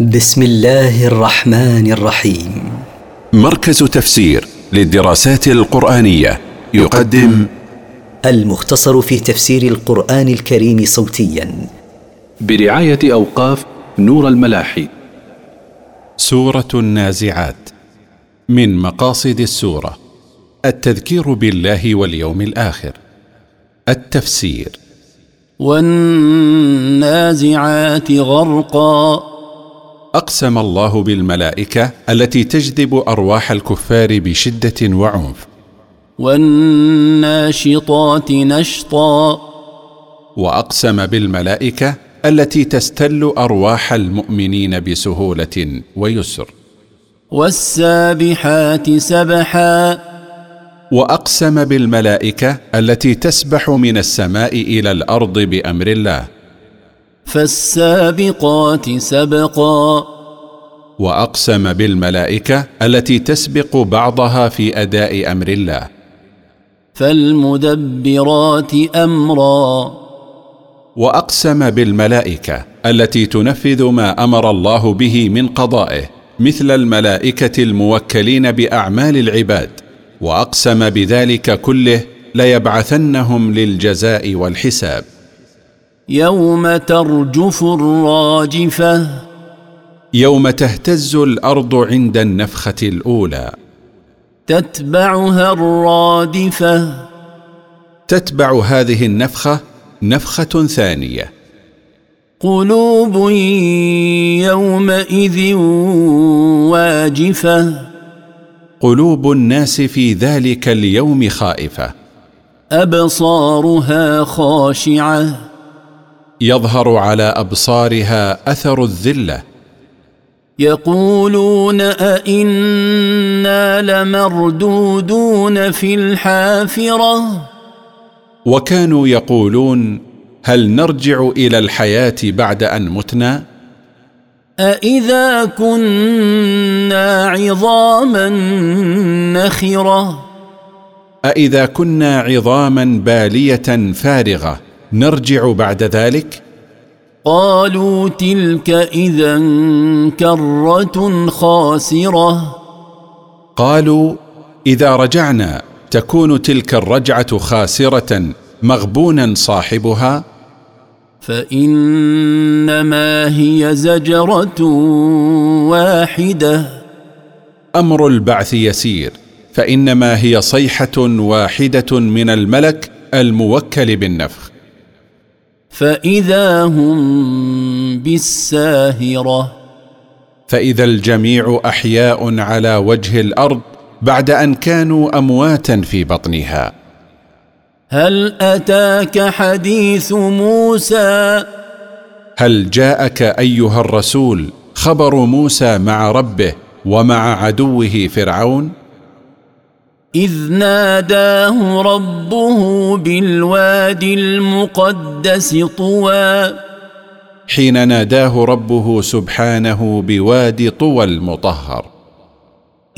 بسم الله الرحمن الرحيم. مركز تفسير للدراسات القرآنية يقدم المختصر في تفسير القرآن الكريم صوتيا. برعاية أوقاف نور الملاحي. سورة النازعات من مقاصد السورة. التذكير بالله واليوم الآخر. التفسير. والنازعات غرقا. أقسم الله بالملائكة التي تجذب أرواح الكفار بشدة وعنف. والناشطات نشطا. وأقسم بالملائكة التي تستل أرواح المؤمنين بسهولة ويسر. والسابحات سبحا. وأقسم بالملائكة التي تسبح من السماء إلى الأرض بأمر الله. فالسابقات سبقا. وأقسم بالملائكة التي تسبق بعضها في أداء أمر الله. فالمدبرات أمرا. وأقسم بالملائكة التي تنفذ ما أمر الله به من قضائه مثل الملائكة الموكلين بأعمال العباد. وأقسم بذلك كله ليبعثنهم للجزاء والحساب. يوم ترجف الراجفة. يوم تهتز الأرض عند النفخة الأولى. تتبعها الرادفة. تتبع هذه النفخة نفخة ثانية. قلوب يومئذ واجفة. قلوب الناس في ذلك اليوم خائفة. أبصارها خاشعة. يظهر على أبصارها أثر الذلة. يقولون أئنا لمردودون في الحافرة. وكانوا يقولون هل نرجع إلى الحياة بعد أن متنا؟ أإذا كنا عظاما نخرة. أإذا كنا عظاما بالية فارغة. نرجع بعد ذلك؟ قالوا تلك إذا كرة خاسرة. قالوا إذا رجعنا تكون تلك الرجعة خاسرة مغبونا صاحبها؟ فإنما هي زجرة واحدة. أمر البعث يسير فإنما هي صيحة واحدة من الملك الموكل بالنفخ. فإذا هم بالساهرة. فإذا الجميع أحياء على وجه الأرض بعد أن كانوا أمواتا في بطنها. هل أتاك حديث موسى؟ هل جاءك أيها الرسول خبر موسى مع ربه ومع عدوه فرعون؟ إذ ناداه ربه بالوادي المقدس طوى. حين ناداه ربه سبحانه بوادي طوى المطهر.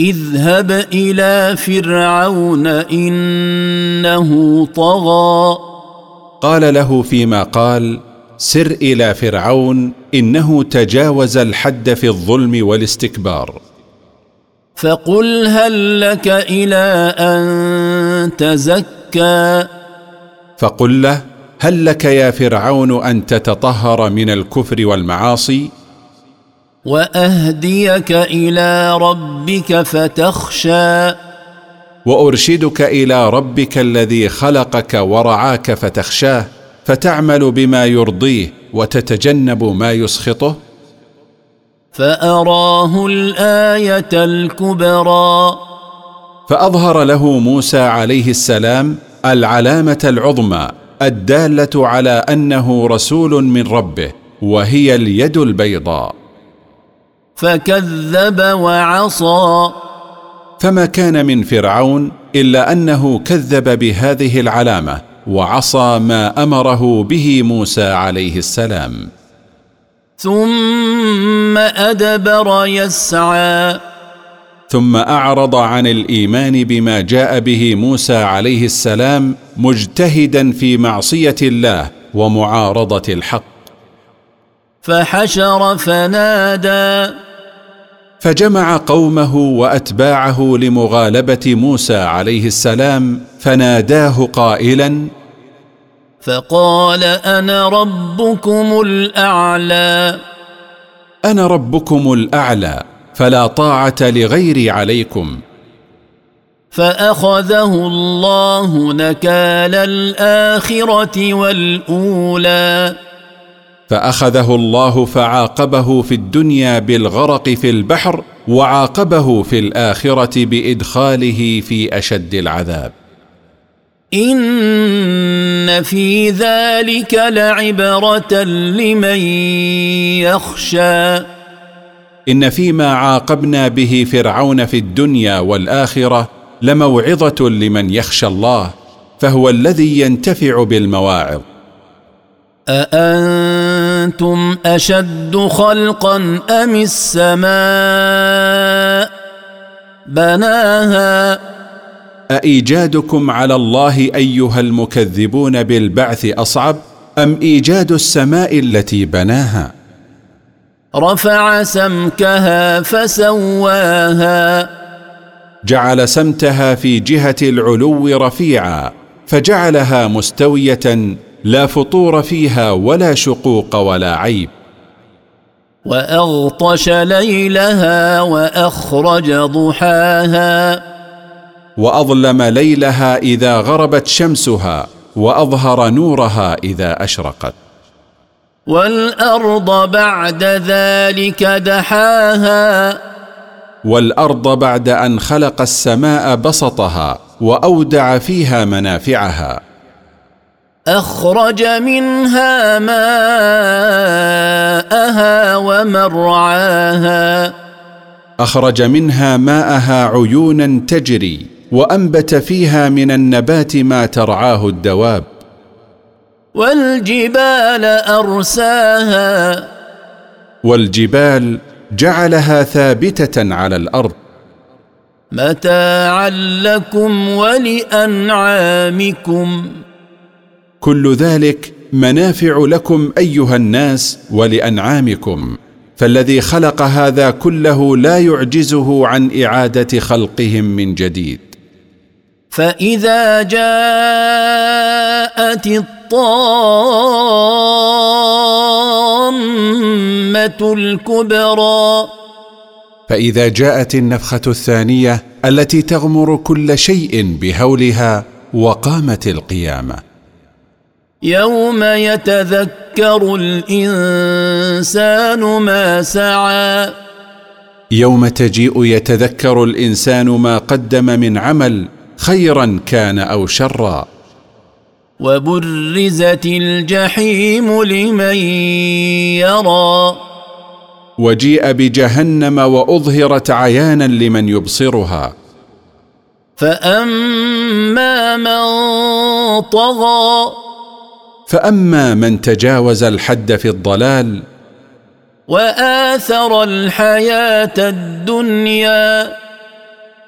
اذهب إلى فرعون إنه طغى. قال له فيما قال سر إلى فرعون إنه تجاوز الحد في الظلم والاستكبار. فقل هل لك إلى أن تزكى؟ فقل له هل لك يا فرعون أن تتطهر من الكفر والمعاصي؟ وأهديك إلى ربك فتخشى. وأرشدك إلى ربك الذي خلقك ورعاك فتخشاه فتعمل بما يرضيه وتتجنب ما يسخطه؟ فأراه الآية الكبرى. فأظهر له موسى عليه السلام العلامة العظمى الدالة على أنه رسول من ربه وهي اليد البيضاء. فكذب وعصى. فما كان من فرعون إلا أنه كذب بهذه العلامة وعصى ما أمره به موسى عليه السلام. ثم أدبر يسعى. ثم أعرض عن الإيمان بما جاء به موسى عليه السلام مجتهدا في معصية الله ومعارضة الحق. فحشر فنادى. فجمع قومه وأتباعه لمغالبة موسى عليه السلام فناداه قائلا فقال أنا ربكم الأعلى. أنا ربكم الأعلى فلا طاعة لغيري عليكم. فأخذه الله نكال الآخرة والأولى. فأخذه الله فعاقبه في الدنيا بالغرق في البحر وعاقبه في الآخرة بإدخاله في أشد العذاب. ان في ذلك لعبره لمن يخشى. ان فيما عاقبنا به فرعون في الدنيا والاخره لموعظه لمن يخشى الله فهو الذي ينتفع بالمواعظ. أأنتم أشد خلقا أم السماء؟ بناها أإيجادكم على الله أيها المكذبون بالبعث أصعب أم إيجاد السماء التي بناها رفع سمكها فسواها جعل سمتها في جهة العلو رفيعا فجعلها مستوية لا فطور فيها ولا شقوق ولا عيب واغطش ليلها واخرج ضحاها واظلم ليلها إذا غربت شمسها وأظهر نورها إذا أشرقت. والأرض بعد ذلك دحاها. والأرض بعد أن خلق السماء بسطها وأودع فيها منافعها. أخرج منها ماءها ومرعاها. أخرج منها ماءها عيونا تجري. وأنبت فيها من النبات ما ترعاه الدواب. والجبال أرساها. والجبال جعلها ثابتة على الأرض. متاعا لكم ولأنعامكم. كل ذلك منافع لكم أيها الناس ولأنعامكم. فالذي خلق هذا كله لا يعجزه عن إعادة خلقهم من جديد. فإذا جاءت الطامة الكبرى. فإذا جاءت النفخة الثانية التي تغمر كل شيء بهولها وقامت القيامة. يوم يتذكر الإنسان ما سعى. يوم تجيء يتذكر الإنسان ما قدم من عمل خيرا كان أو شرا. وبرزت الجحيم لمن يرى. وجيء بجهنم وأظهرت عيانا لمن يبصرها. فأما من طغى. فأما من تجاوز الحد في الضلال. وآثر الحياة الدنيا.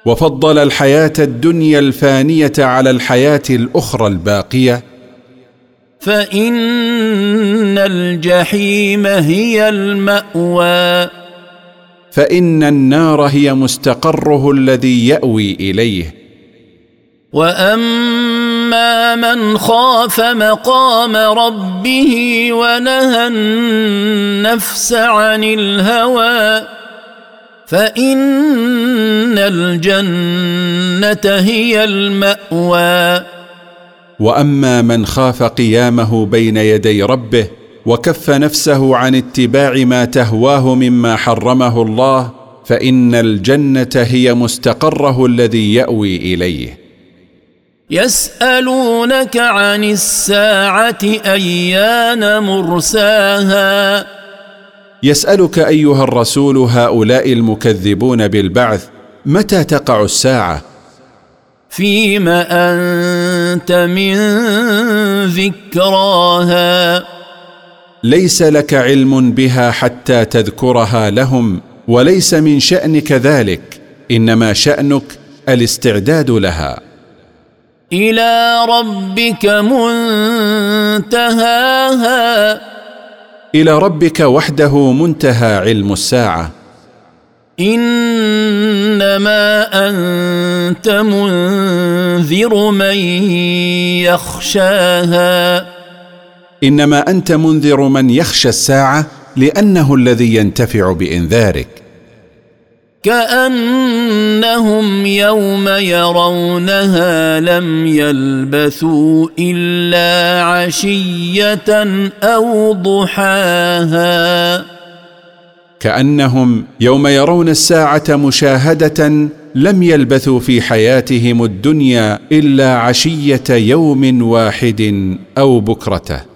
وفضل الحياة الدنيا الفانية على الحياة الأخرى الباقية. فإن الجحيم هي المأوى. فإن النار هي مستقره الذي يأوي إليه. وأما من خاف مقام ربه ونهى النفس عن الهوى فإن الجنة هي المأوى. وأما من خاف قيامه بين يدي ربه وكف نفسه عن اتباع ما تهواه مما حرمه الله فإن الجنة هي مستقره الذي يأوي إليه. يسألونك عن الساعة أيان مرساها؟ يسألك أيها الرسول هؤلاء المكذبون بالبعث متى تقع الساعة؟ فيم أنت من ذكراها. ليس لك علم بها حتى تذكرها لهم وليس من شأنك ذلك إنما شأنك الاستعداد لها. إلى ربك منتهاها. إلى ربك وحده منتهى علم الساعة. إنما أنت منذر من يخشاها. إنما أنت منذر من يخشى الساعة لأنه الذي ينتفع بإنذارك. كأنهم يوم يرونها لم يلبثوا إلا عشية أو ضحاها. كأنهم يوم يرون الساعة مشاهدة لم يلبثوا في حياتهم الدنيا إلا عشية يوم واحد أو بكرته